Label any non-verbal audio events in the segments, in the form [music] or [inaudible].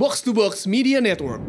Box to Box Media Network.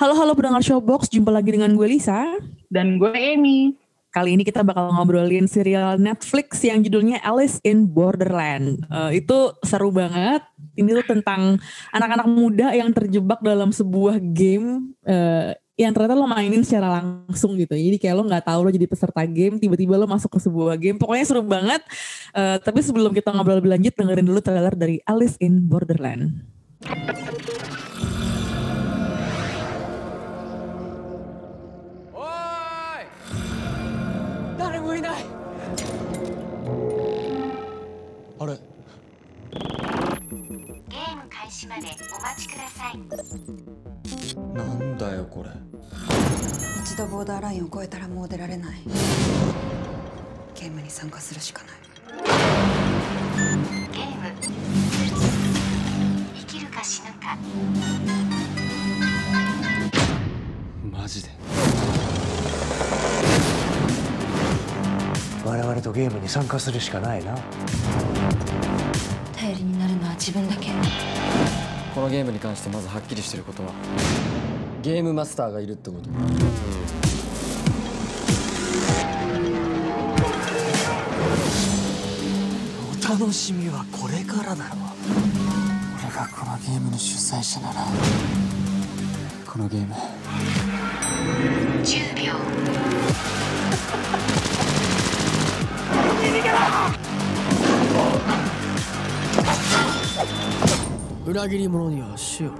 Halo halo pendengar Showbox, jumpa lagi dengan gue Lisa. Dan gue Amy. Kali ini kita bakal ngobrolin serial Netflix yang judulnya Alice in Borderland. Uh, itu seru banget. Ini tuh tentang anak-anak muda yang terjebak dalam sebuah game uh, yang ternyata lo mainin secara langsung gitu. Jadi kayak lo nggak tahu lo jadi peserta game, tiba-tiba lo masuk ke sebuah game. Pokoknya seru banget. Uh, tapi sebelum kita ngobrol lebih lanjut, dengerin dulu trailer dari Alice in Borderland. ゲーム開始までお待ちください。なんだよこれ。一度ボーダーラインを越えたらもう出られない。ゲームに参加するしかない。ゲーム生きるか死ぬか。マジで。我々とゲームに参加するしかないな頼りになるのは自分だけ。このゲームに関してまずはっきりしてることはゲームマスターがいるってこと。お楽しみはこれからだろ俺がこのゲームの主催者ならこのゲーム。10秒 [laughs] 裏切り者には死を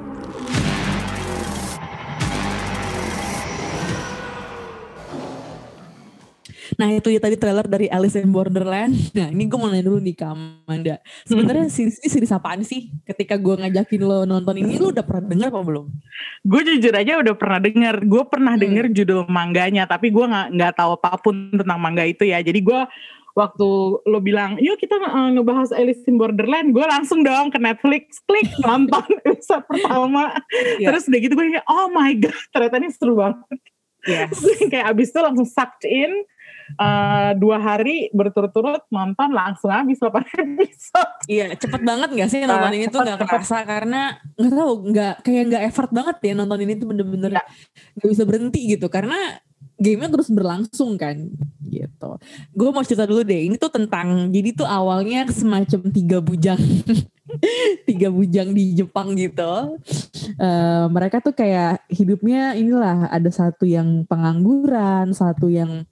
Nah itu ya tadi trailer dari Alice in Borderland. Nah ini gue mau nanya dulu nih ke Amanda. Sebenarnya series ini series apaan sih? Ketika gue ngajakin lo nonton ini, lo udah pernah dengar apa belum? Gue jujur aja udah pernah denger. Gue pernah Hmm. denger judul mangganya, tapi gue nggak nggak tahu apapun tentang mangga itu ya. Jadi gue waktu lo bilang, yuk kita uh, ngebahas Alice in Borderland, gue langsung dong ke Netflix, klik [laughs] nonton episode pertama. Iya. Terus udah gitu gue kayak, oh my god, ternyata ini seru banget. Yes. [laughs] Terus kayak abis itu langsung sucked in. uh, dua hari berturut-turut nonton langsung habis 8 [laughs] episode. Iya cepet banget gak sih nonton Ah, ini tuh cepet, gak cepet. kerasa karena gak tahu nggak kayak nggak effort banget ya nonton ini tuh bener-bener Iya. gak bisa berhenti gitu karena gamenya terus berlangsung kan gitu. Gue mau cerita dulu deh ini tuh tentang jadi tuh awalnya semacam tiga bujang [laughs] tiga bujang di Jepang gitu. Eh, mereka tuh kayak hidupnya inilah ada satu yang pengangguran, satu yang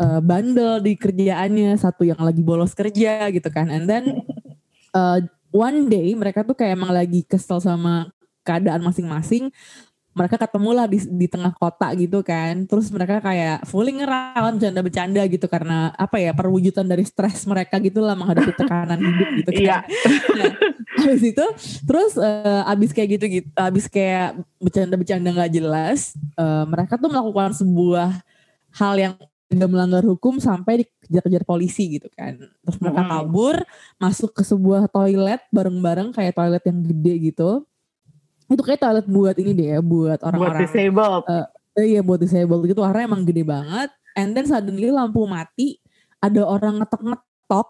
eh, bandel di kerjaannya, satu yang lagi bolos kerja gitu kan. And then eh, one day mereka tuh kayak emang lagi kesel sama keadaan masing-masing. Mereka ketemulah di, di tengah kota gitu kan. Terus mereka kayak fooling around, bercanda-bercanda gitu karena apa ya perwujudan dari stres mereka gitu lah menghadapi tekanan hidup gitu kan. Iya. Nah, habis itu terus eh, abis kayak gitu gitu, abis kayak bercanda-bercanda nggak jelas, eh, mereka tuh melakukan sebuah hal yang tidak melanggar hukum sampai dikejar-kejar polisi gitu kan. Terus mereka kabur, masuk ke sebuah toilet bareng-bareng kayak toilet yang gede gitu. Itu kayak toilet buat ini deh ya, buat buat orang-orang disabled. Eh, iya buat disabled gitu. Warnanya emang gede banget. And then suddenly lampu mati ada orang ngetok-ngetok.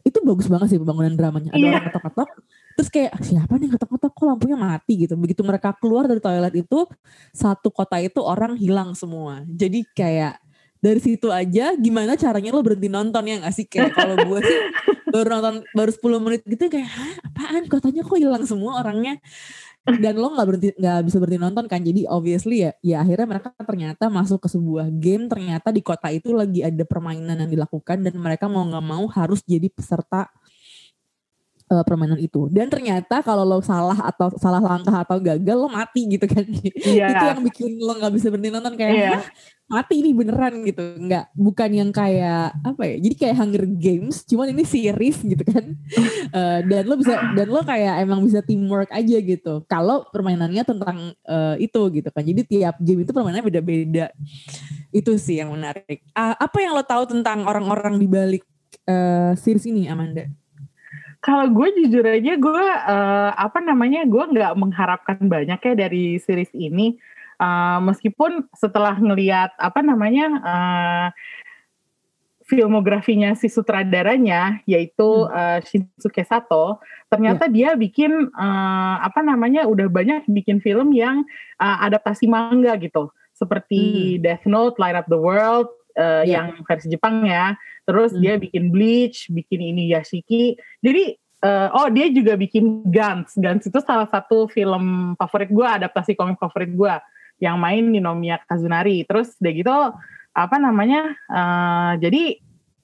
Itu bagus banget sih pembangunan dramanya. Ada Iya. orang ngetok-ngetok. Terus kayak siapa nih ngetok-ngetok? Kok lampunya mati gitu? Begitu mereka keluar dari toilet itu satu kota itu orang hilang semua. Jadi kayak dari situ aja gimana caranya lo berhenti nonton ya gak sih? Kayak [laughs] kalau gue sih baru nonton baru 10 menit gitu kayak Hah, apaan? Kotanya kok hilang semua orangnya dan lo nggak berhenti nggak bisa berhenti nonton kan? Jadi obviously ya ya akhirnya mereka ternyata masuk ke sebuah game ternyata di kota itu lagi ada permainan yang dilakukan dan mereka mau nggak mau harus jadi peserta eh, permainan itu. Dan ternyata kalau lo salah atau salah langkah atau gagal lo mati gitu kan. Iya. itu yang bikin lo nggak bisa berhenti nonton kayak Iya. "Hah, mati ini beneran gitu. Nggak bukan yang kayak apa ya jadi kayak Hunger Games cuman ini series gitu kan. [laughs] Eh, dan lo bisa dan lo kayak emang bisa teamwork aja gitu. Kalau permainannya tentang eh, itu gitu kan. Jadi tiap game itu permainannya beda-beda. Itu sih yang menarik. Ah, apa yang lo tahu tentang orang-orang di balik eh, series ini Amanda Kalau gue jujur aja gue eh, apa namanya gue nggak mengharapkan banyak ya dari series ini. Eh, meskipun setelah ngelihat apa namanya eh, filmografinya si sutradaranya yaitu eh, Shinsuke Sato, ternyata dia bikin eh, apa namanya udah banyak bikin film yang eh, adaptasi manga gitu, seperti Death Note, Light Up the World eh, Iya. yang versi Jepang ya. Terus Hmm. dia bikin Bleach, bikin ini Yashiki. Jadi eh, oh dia juga bikin Guns. Guns itu salah satu film favorit gue, adaptasi komik favorit gue yang main Ninomiya Kazunari. Terus udah gitu apa namanya? eh, jadi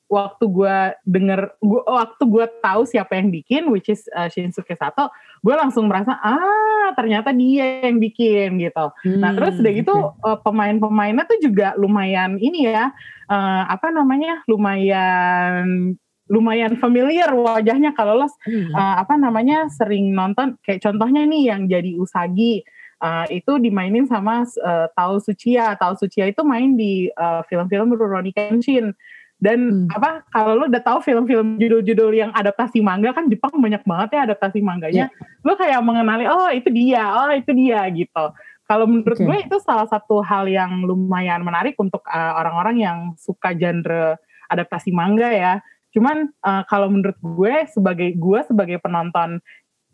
waktu gue denger, gua, waktu gue tahu siapa yang bikin, which is eh, Shinsuke Sato, gue langsung merasa ah ternyata dia yang bikin gitu. Nah Hmm, terus udah gitu eh, pemain-pemainnya tuh juga lumayan ini ya eh, apa namanya lumayan lumayan familiar wajahnya kalau lo Hmm. eh, apa namanya sering nonton kayak contohnya nih yang jadi Usagi eh, itu dimainin sama uh, Tao Suchiya. Tao Suchiya itu main di eh, film-film Rurouni Kenshin. Dan Hmm. apa kalau lo udah tahu film-film judul-judul yang adaptasi manga kan Jepang banyak banget ya adaptasi mangganya. Lo kayak mengenali oh itu dia, oh itu dia gitu. Kalau menurut Oke. gue itu salah satu hal yang lumayan menarik untuk uh, orang-orang yang suka genre adaptasi manga ya. Cuman uh, kalau menurut gue sebagai gue sebagai penonton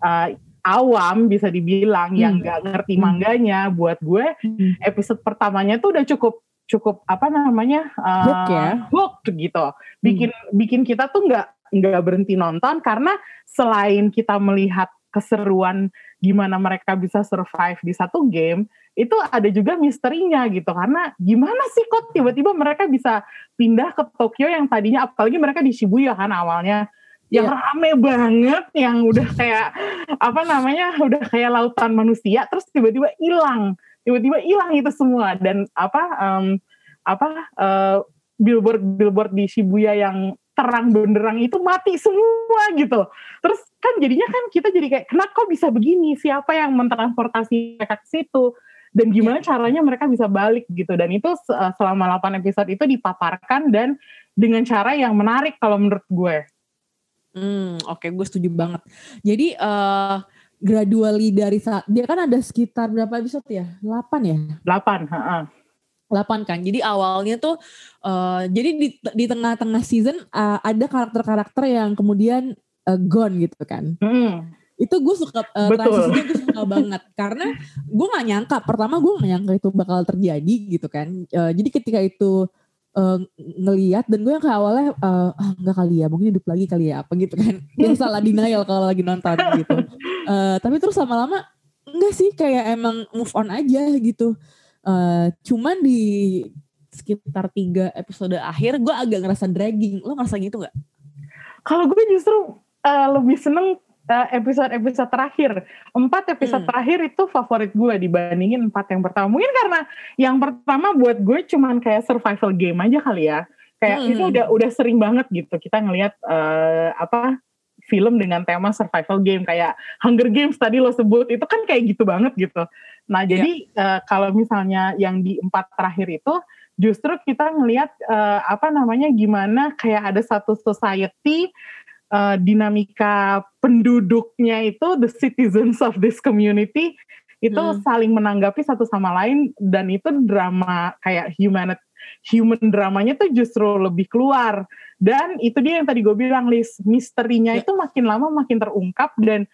uh, awam bisa dibilang yang Hmm. nggak ngerti Hmm. mangganya, buat gue Hmm. episode pertamanya tuh udah cukup cukup apa namanya uh, Hook ya? hook gitu. Bikin bikin kita tuh nggak nggak berhenti nonton karena selain kita melihat keseruan gimana mereka bisa survive di satu game, itu ada juga misterinya gitu karena gimana sih kok tiba-tiba mereka bisa pindah ke Tokyo yang tadinya apalagi mereka di Shibuya kan awalnya yang Iya. rame banget yang udah kayak apa namanya udah kayak lautan manusia terus tiba-tiba hilang tiba-tiba hilang itu semua. Dan apa em, apa eh, billboard billboard di Shibuya yang terang benderang itu mati semua gitu. Terus kan jadinya kan kita jadi kayak kenapa kok bisa begini? Siapa yang mentransportasi mereka ke situ? Dan gimana caranya mereka bisa balik gitu. Dan itu eh, selama 8 episode itu dipaparkan dan dengan cara yang menarik kalau menurut gue. Hmm, oke gue setuju banget. Jadi eh gradually dari saat dia kan ada sekitar berapa episode ya? 8 ya? 8 heeh. 8 kan. Jadi awalnya tuh eh jadi di di tengah-tengah season eh, ada karakter-karakter yang kemudian eh, gone gitu kan. Mm. Itu gue suka Betul. transisinya gue suka banget karena gue nggak nyangka pertama gue nggak nyangka itu bakal terjadi gitu kan. Eh, jadi ketika itu eh, ngeliat dan gue yang kayak awalnya eh, ah nggak kali ya mungkin hidup lagi kali ya apa gitu kan. [laughs] Yang salah denial kalau lagi nonton gitu. Eh, tapi terus lama-lama enggak sih kayak emang move on aja gitu. Eh, cuman di sekitar tiga episode akhir gue agak ngerasa dragging. Lo ngerasa gitu nggak? Kalau gue justru eh, lebih seneng episode-episode terakhir. Empat episode Hmm. terakhir itu favorit gue dibandingin empat yang pertama. Mungkin karena yang pertama buat gue cuman kayak survival game aja kali ya. Kayak Hmm. itu udah udah sering banget gitu kita ngelihat eh, apa film dengan tema survival game kayak Hunger Games tadi lo sebut itu kan kayak gitu banget gitu. Nah jadi eh, kalau misalnya yang di empat terakhir itu justru kita ngelihat eh, apa namanya gimana kayak ada satu society eh, dinamika penduduknya itu the citizens of this community itu Hmm. saling menanggapi satu sama lain dan itu drama kayak human human dramanya tuh justru lebih keluar dan itu dia yang tadi gue bilang list misterinya Ya. itu makin lama makin terungkap dan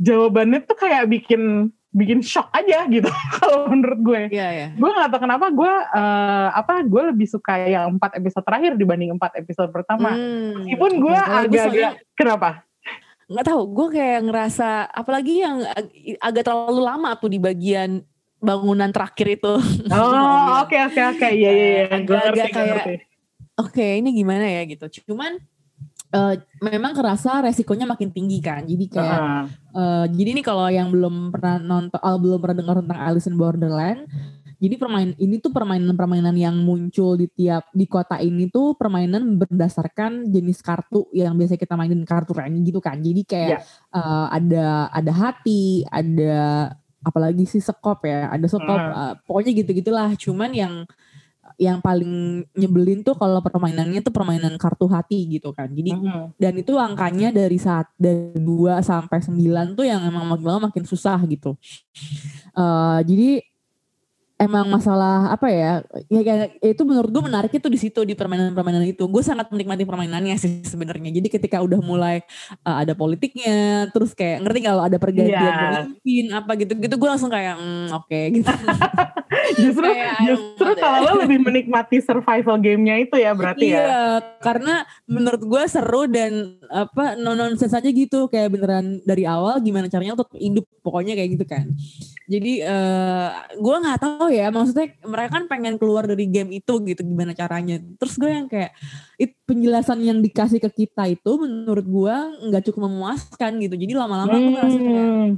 jawabannya tuh kayak bikin bikin shock aja gitu [laughs] kalau menurut gue. Iya ya. gue nggak tahu kenapa gue eh, apa gue lebih suka yang empat episode terakhir dibanding empat episode pertama. Hmm. meskipun gue agak-agak kenapa? Nggak tahu gue kayak ngerasa apalagi yang ag- agak terlalu lama tuh di bagian bangunan terakhir itu. [laughs] Oh oke oke oke. Iya iya iya. Gue ngerti kayak- oke ini gimana ya gitu. Cuman eh, memang kerasa resikonya makin tinggi kan jadi kayak Heeh. eh, jadi nih kalau yang belum pernah nonton oh, belum pernah dengar tentang Alice in Borderland jadi permain ini tuh permainan-permainan yang muncul di tiap di kota ini tuh permainan berdasarkan jenis kartu yang biasa kita mainin kartu rani gitu kan jadi kayak eh, ada ada hati ada apalagi sih sekop ya ada sekop Hmm. eh, pokoknya gitu gitulah cuman yang yang paling nyebelin tuh kalau permainannya tuh permainan kartu hati gitu kan. Jadi Mhm. dan itu angkanya dari saat dari 2 sampai 9 tuh yang emang makin lama makin susah gitu. Eh jadi emang masalah apa ya, ya kayak- itu menurut gue menarik itu di situ di permainan-permainan itu. Gue sangat menikmati permainannya sih sebenarnya. Jadi ketika udah mulai eh, ada politiknya, terus kayak ngerti kalau ada pergantian Iya. pemimpin apa gitu-gitu, gue langsung kayak "Hmm, oke gitu. [laughs] [laughs] justru Kayak, justru kalau lo lebih menikmati survival gamenya itu ya berarti iya, ya. karena menurut gue seru dan apa no nonsense aja gitu kayak beneran dari awal gimana caranya untuk hidup pokoknya kayak gitu kan. Jadi eh gue nggak tahu ya maksudnya mereka kan pengen keluar dari game itu gitu gimana caranya. Terus gue yang kayak it, penjelasan yang dikasih ke kita itu menurut gue nggak cukup memuaskan gitu. Jadi lama-lama gue ngerasa kayak Hmm.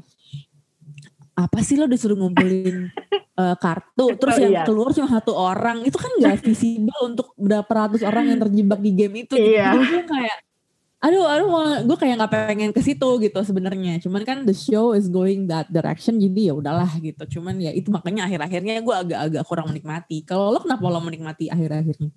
Apa sih lo disuruh ngumpulin [laughs] eh, kartu terus Oh, yang iya. keluar cuma satu orang itu kan gak [laughs] visible untuk berapa ratus orang yang terjebak di game itu gitu. Iya. jadi gue kayak aduh aduh gue kayak nggak pengen ke situ gitu sebenarnya. Cuman kan the show is going that direction jadi ya udahlah gitu. Cuman ya itu makanya akhir-akhirnya gue agak-agak kurang menikmati. Kalau lo kenapa lo menikmati akhir-akhirnya?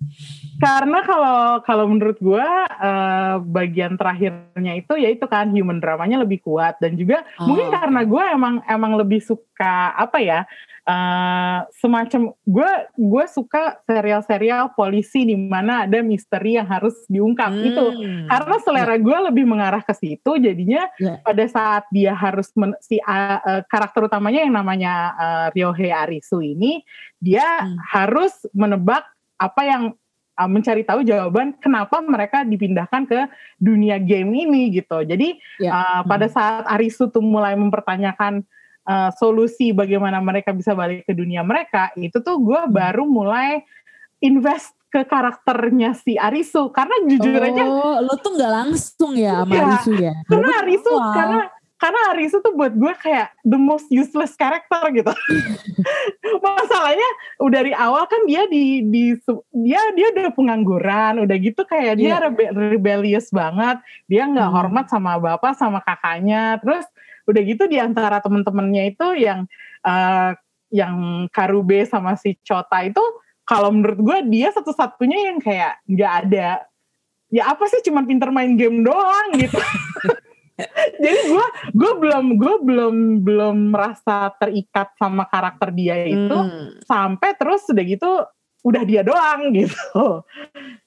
Karena kalau kalau menurut gue eh, bagian terakhirnya itu ya itu kan human dramanya lebih kuat. Dan juga Oh, mungkin karena gue emang emang lebih suka apa ya eh, semacam gue gue suka serial-serial polisi di mana ada misteri yang harus diungkap itu Hmm. karena selera gue lebih mengarah ke situ jadinya Ya. pada saat dia harus men- si uh, uh, karakter utamanya yang namanya uh, Ryohei Arisu ini dia Hmm. harus menebak apa yang uh, mencari tahu jawaban kenapa mereka dipindahkan ke dunia game ini gitu jadi Ya. uh, pada saat Arisu tuh mulai mempertanyakan uh, solusi bagaimana mereka bisa balik ke dunia mereka itu tuh gue Hmm. baru mulai invest ke karakternya si Arisu karena jujur aja oh lo tuh nggak langsung ya sama Iya. Arisu ya karena Arisu awal. karena karena Arisu tuh buat gue kayak the most useless character gitu. [laughs] Masalahnya udah dari awal kan dia di di dia dia udah pengangguran, udah gitu kayak dia Iya. rebe- rebellious banget. Dia nggak Hmm. hormat sama bapak sama kakaknya. Terus udah gitu di antara temen-temennya itu yang eh, yang Karube sama si Chota itu kalau menurut gue dia satu-satunya yang kayak nggak ada ya apa sih cuman pinter main game doang gitu. [laughs] Jadi gue gue belum gue belum belum merasa terikat sama karakter dia itu Hmm. sampai terus udah gitu udah dia doang [laughs] gitu.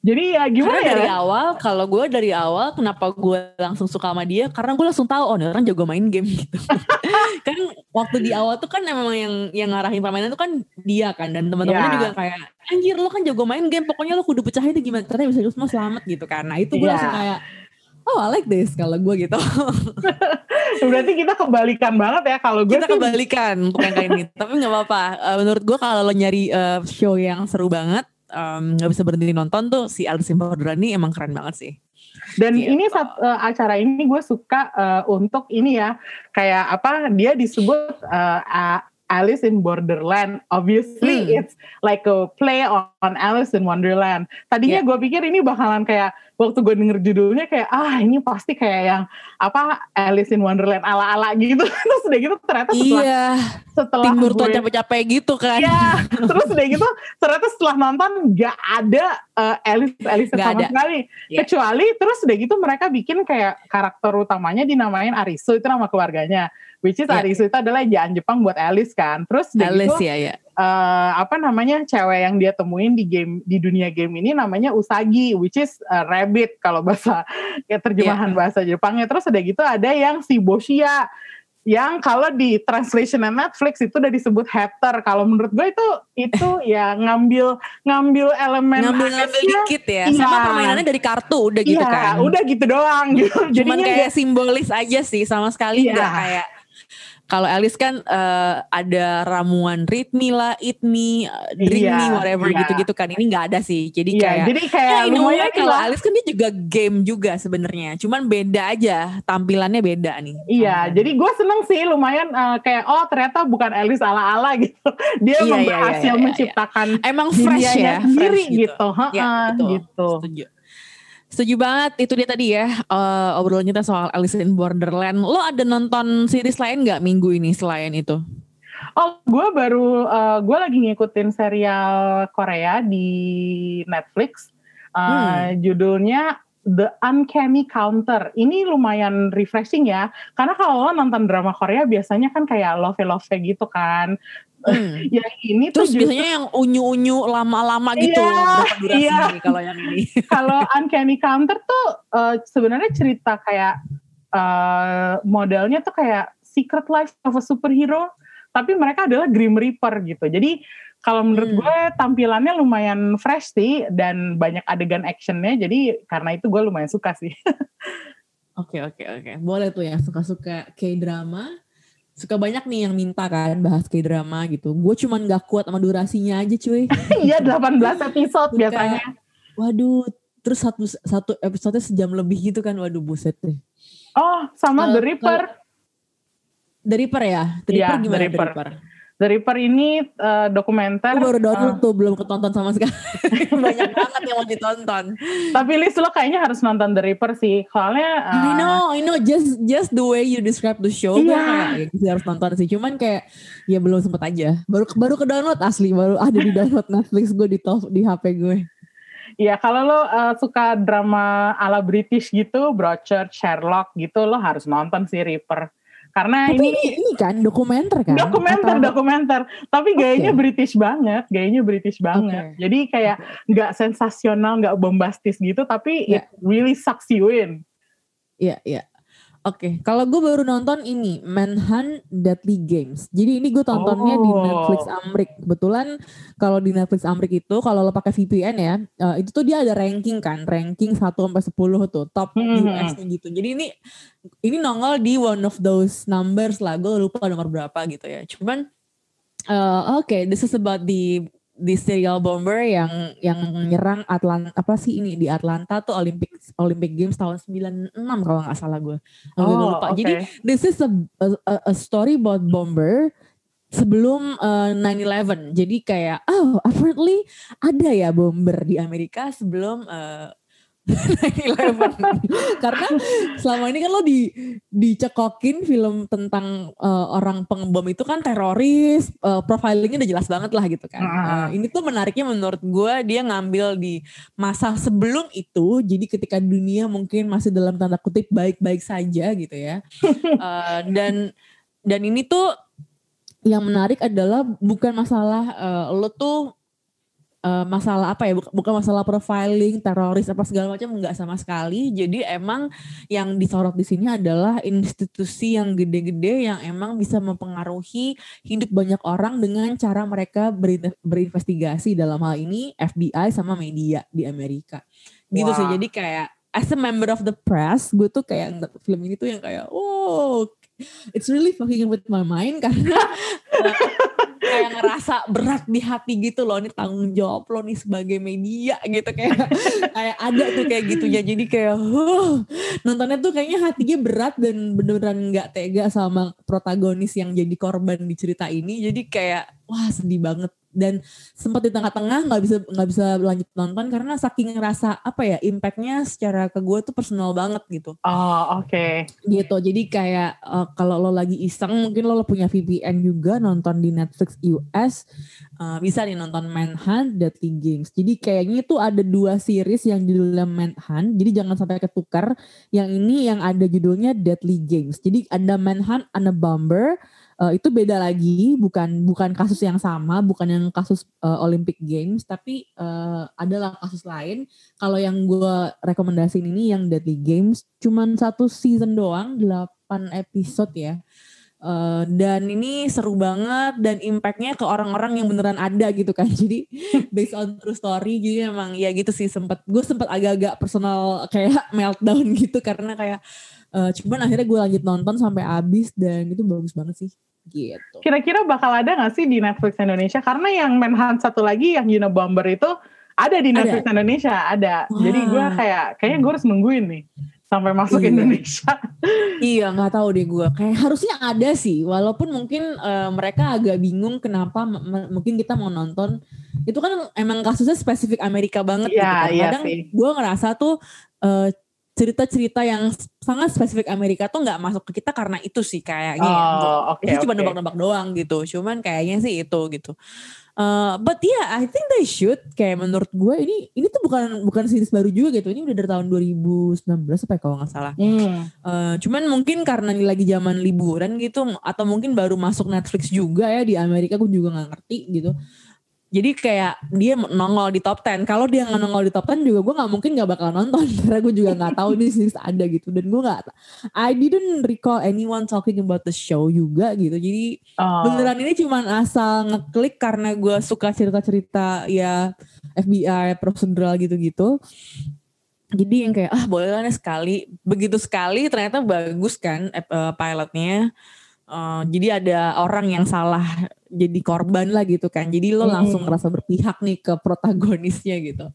Jadi ya gimana Karena ya? dari awal, kalau gue dari awal kenapa gue langsung suka sama dia? Karena gue langsung tahu, oh orang jago main game [laughs] gitu. kan waktu di awal tuh kan emang yang yang ngarahin permainan tuh kan dia kan. Dan teman-temannya Iya. juga kayak, anjir lo kan jago main game, pokoknya lo kudu pecahin itu gimana caranya bisa semua selamat gitu. Nah itu gue Iya. langsung kayak, oh I like this kalau gue gitu. [laughs] Berarti kita kebalikan banget ya kalau gue Kita sih kebalikan untuk yang kali ini. Tapi nggak apa-apa. Eh, menurut gue kalau lo nyari eh, show yang seru banget, nggak bisa berhenti nonton tuh si Alice in Borderland ini emang keren banget sih. Dan Gitu. ini saat eh, acara ini gue suka eh, untuk ini ya kayak apa dia disebut eh, A- Alice in Borderland. Obviously Hmm. it's like a play on, on Alice in Wonderland. Tadinya Yeah. gue pikir ini bakalan kayak waktu gue denger judulnya kayak ah ini pasti kayak yang apa Alice in Wonderland ala-ala gitu. [laughs] Terus udah gitu ternyata setelah Iya, setelah Tim Burton capek-capek gitu kan. Iya, terus udah gitu ternyata setelah nonton gak ada uh, Alice Alice Nggak sama ada. sekali. Iya. Kecuali terus udah gitu mereka bikin kayak karakter utamanya dinamain Arisu itu nama keluarganya. Which is Iya. Arisu itu adalah ejaan Jepang buat Alice kan. Terus Alice gitu ya ya. uh, apa namanya cewek yang dia temuin di game di dunia game ini namanya Usagi which is uh, rabbit kalau bahasa [laughs] kayak terjemahan Iya. bahasa Jepangnya. Terus udah gitu ada yang si Boshia yang kalau di translation Netflix itu udah disebut hater. Kalau menurut gue itu itu [laughs] ya ngambil ngambil elemen Ngambil-ngambil Alice-nya. dikit ya. Iya. Sama permainannya dari kartu udah gitu Iya, kan. udah gitu doang gitu. [laughs] Cuman Jadinya kayak simbolis aja sih sama sekali Iya. kayak kalau Alice kan eh, ada ramuan read me lah, eat me, drink me, whatever iya. gitu-gitu kan. Ini nggak ada sih. Jadi Iya, kayak jadi kayak ya, lumayan kalau. Alice kan dia juga game juga sebenarnya. Cuman beda aja, tampilannya beda nih. Iya, Tampilannya. jadi gue seneng sih lumayan eh, kayak oh ternyata bukan Alice ala-ala [laughs] gitu. Dia Iya, memang iya, berhasil iya, iya. menciptakan emang fresh ya, sendiri fresh gitu. Ha-ha, Ya, betul. gitu. Setuju. Setuju banget itu dia tadi ya eh, obrolan kita soal Alice in Borderland. Lo ada nonton series lain nggak minggu ini selain itu? Oh, gue baru, uh, gue lagi ngikutin serial Korea di Netflix. Uh, Judulnya The Uncanny Counter. Ini lumayan refreshing ya. Karena kalau lo nonton drama Korea biasanya kan kayak love-love gitu kan. Hmm. [laughs] Yang ini Terus tuh justru- biasanya yang unyu-unyu lama-lama gitu Iya, durasi iya. nih kalau yang ini. [laughs] kalau Uncanny Counter tuh uh, sebenarnya cerita kayak uh, modelnya tuh kayak Secret Life of a Superhero, tapi mereka adalah Grim Reaper gitu. Jadi kalau menurut Hmm. gue tampilannya lumayan fresh sih dan banyak adegan actionnya. Jadi karena itu gue lumayan suka sih. [laughs] Oke oke oke. Boleh tuh ya suka-suka K-drama. Suka banyak nih yang minta kan bahas K-drama gitu. Gue cuman gak kuat sama durasinya aja cuy. [laughs] Iya 18 episode Suka. biasanya. Waduh, terus satu satu episode sejam lebih gitu kan. Waduh buset deh. Oh sama Kalau- The Reaper. The Reaper ya? The Iya, Reaper The gimana The Reaper. Reaper? The Reaper ini uh, dokumenter. Gue baru uh, download tuh, belum ketonton sama sekali. [laughs] Banyak banget yang mau ditonton. tapi Liz lo kayaknya harus nonton The Reaper sih. Soalnya uh, I know, I know. Just just the way you describe the show, gue Iya. kayak ya, gue harus nonton sih. Cuman kayak ya belum sempet aja. Baru baru ke download asli, baru ada di download [laughs] Netflix gue di top di HP gue. Iya, kalau lo uh, suka drama ala British gitu, Broadchurch, Sherlock gitu, lo harus nonton si Reaper. Karena Tapi ini ini, kan dokumenter kan? dokumenter, Atau- dokumenter. Tapi gayanya Oke. British banget, gayanya British banget. Oke. Jadi kayak nggak sensasional, nggak bombastis gitu, tapi Iya. it really sucks you in. Iya, iya. Oke, kalau gue baru nonton ini Manhunt Deadly Games. Jadi ini gue tontonnya di Oh. Netflix Amrik. Kebetulan kalau di Netflix Amrik itu kalau lo pakai VPN ya, eh, itu tuh dia ada ranking kan, ranking 1 sampai 10 tuh, top Hmm. US-nya gitu. Jadi ini ini nongol di one of those numbers lah. Gue lupa nomor berapa gitu ya. Cuman eh, oke, this is about the the serial bomber yang yang nyerang Atlanta apa sih ini di Atlanta tuh Olympic Olympic Games tahun 96 kalau nggak salah gue. Oh, lupa. oke. Jadi this is a, a, a- story about bomber sebelum uh, 9/11. Jadi kayak oh apparently ada ya bomber di Amerika sebelum uh, 9/11. [laughs] Karena selama ini kan lo di dicekokin film tentang uh, orang pengebom itu kan teroris, uh, profilingnya udah jelas banget lah gitu kan. Uh, ini tuh menariknya menurut gue dia ngambil di masa sebelum itu, jadi ketika dunia mungkin masih dalam tanda kutip baik-baik saja gitu ya. Uh, [laughs] dan dan ini tuh yang menarik adalah bukan masalah uh, lo tuh uh, masalah apa ya buk- bukan masalah profiling teroris apa segala macam nggak sama sekali. Jadi emang yang disorot di sini adalah institusi yang gede-gede yang emang bisa mempengaruhi hidup banyak orang dengan cara mereka berin- berinvestigasi. Dalam hal ini FBI sama media di Amerika. Gitu sih. Wah. jadi kayak as a member of the press gue tuh kayak film ini tuh yang kayak oh it's really fucking with my mind [laughs] karena uh, kayak ngerasa berat di hati gitu loh ini tanggung jawab lo nih sebagai media gitu kayak [laughs] kayak ada tuh kayak gitu ya jadi kayak huh, nontonnya tuh kayaknya hatinya berat dan beneran nggak tega sama protagonis yang jadi korban di cerita ini. Jadi kayak wah sedih banget dan sempat di tengah-tengah nggak bisa nggak bisa lanjut nonton karena saking ngerasa apa ya impactnya secara ke gue tuh personal banget gitu. Oh, oke. gitu. Jadi kayak eh, kalau lo lagi iseng mungkin lo, lo punya VPN juga nonton di Netflix US eh, bisa nih nonton Manhunt Deadly Games. Jadi kayaknya itu ada dua series yang judulnya Manhunt. Jadi jangan sampai ketukar. Yang ini yang ada judulnya Deadly Games. Jadi ada Manhunt and a Bomber Eh, itu beda lagi bukan bukan kasus yang sama bukan yang kasus eh, Olympic Games tapi eh, adalah kasus lain. Kalau yang gue rekomendasiin ini yang Deadly Games cuman satu season doang 8 episode ya. Eh, dan ini seru banget dan impactnya ke orang-orang yang beneran ada gitu kan. [laughs] Jadi based on true story jadi emang ya gitu sih sempet gue sempet agak-agak personal kayak [laughs] meltdown gitu karena kayak eh, cuman akhirnya gue lanjut nonton sampai habis dan itu bagus banget sih gitu Kira-kira bakal ada gak sih di Netflix Indonesia? Karena yang Manhunt satu lagi yang Unabomber itu ada di Ada. Netflix Indonesia, ada. Jadi gue Wah. kayak kayaknya gue harus nungguin nih sampai masuk Iya. Indonesia. [laughs] Iya nggak tahu deh gue kayak harusnya ada sih walaupun mungkin eh, mereka agak bingung kenapa mungkin kita mau nonton itu kan emang kasusnya spesifik Amerika banget gitu Iya, kan iya kadang sih. gue ngerasa tuh eh, cerita-cerita yang sangat spesifik Amerika tuh nggak masuk ke kita karena itu sih kayaknya. ya. Oh, oke, Itu cuma oke. nebak-nebak doang gitu. Cuman kayaknya sih itu gitu. Uh, but yeah, I think they should. Kayak menurut gue ini ini tuh bukan bukan series baru juga gitu. Ini udah dari tahun 2019 apa ya kalau nggak salah. Hmm. Uh, cuman mungkin karena ini lagi zaman liburan gitu atau mungkin baru masuk Netflix juga ya di Amerika gue juga nggak ngerti gitu. Jadi kayak dia nongol di top 10. Kalau dia nggak nongol di top 10 juga gue nggak mungkin nggak bakal nonton [laughs] karena gue juga nggak tahu ini series ada gitu dan gue nggak I didn't recall anyone talking about the show juga gitu. Jadi Oh. beneran ini cuman asal ngeklik karena gue suka cerita-cerita ya FBI prosedural gitu-gitu. Jadi yang kayak ah boleh lah sekali. Begitu sekali ternyata bagus kan eh, pilotnya. Eh, jadi ada orang yang salah jadi korban lah gitu kan. Jadi lo langsung ngerasa berpihak nih ke protagonisnya gitu.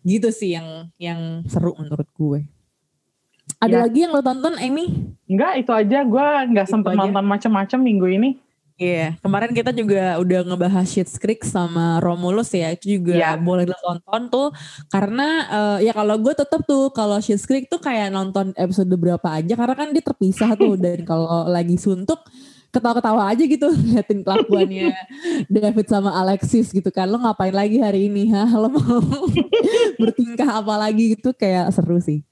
Gitu sih yang yang seru menurut gue. Ada Ya. lagi yang lo tonton Amy? Enggak, itu aja. Gue nggak sempet aja. nonton macam-macam minggu ini. Iya, kemarin kita juga udah ngebahas Schitt's Creek sama Romulus ya, itu juga Iya. boleh lo tonton tuh karena eh, ya kalau gue tetap tuh kalau Schitt's Creek tuh kayak nonton episode berapa aja karena kan dia terpisah tuh [laughs] dan kalau lagi suntuk ketawa-ketawa aja gitu [laughs] liatin kelakuannya [laughs] David sama Alexis gitu kan. Lo ngapain lagi hari ini ha? Lo mau [laughs] bertingkah apa lagi gitu? Kayak seru sih.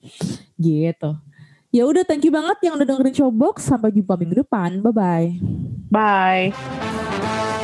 Gitu. Ya udah thank you banget yang udah dengerin Showbox. Sampai jumpa minggu depan. Bye bye Bye.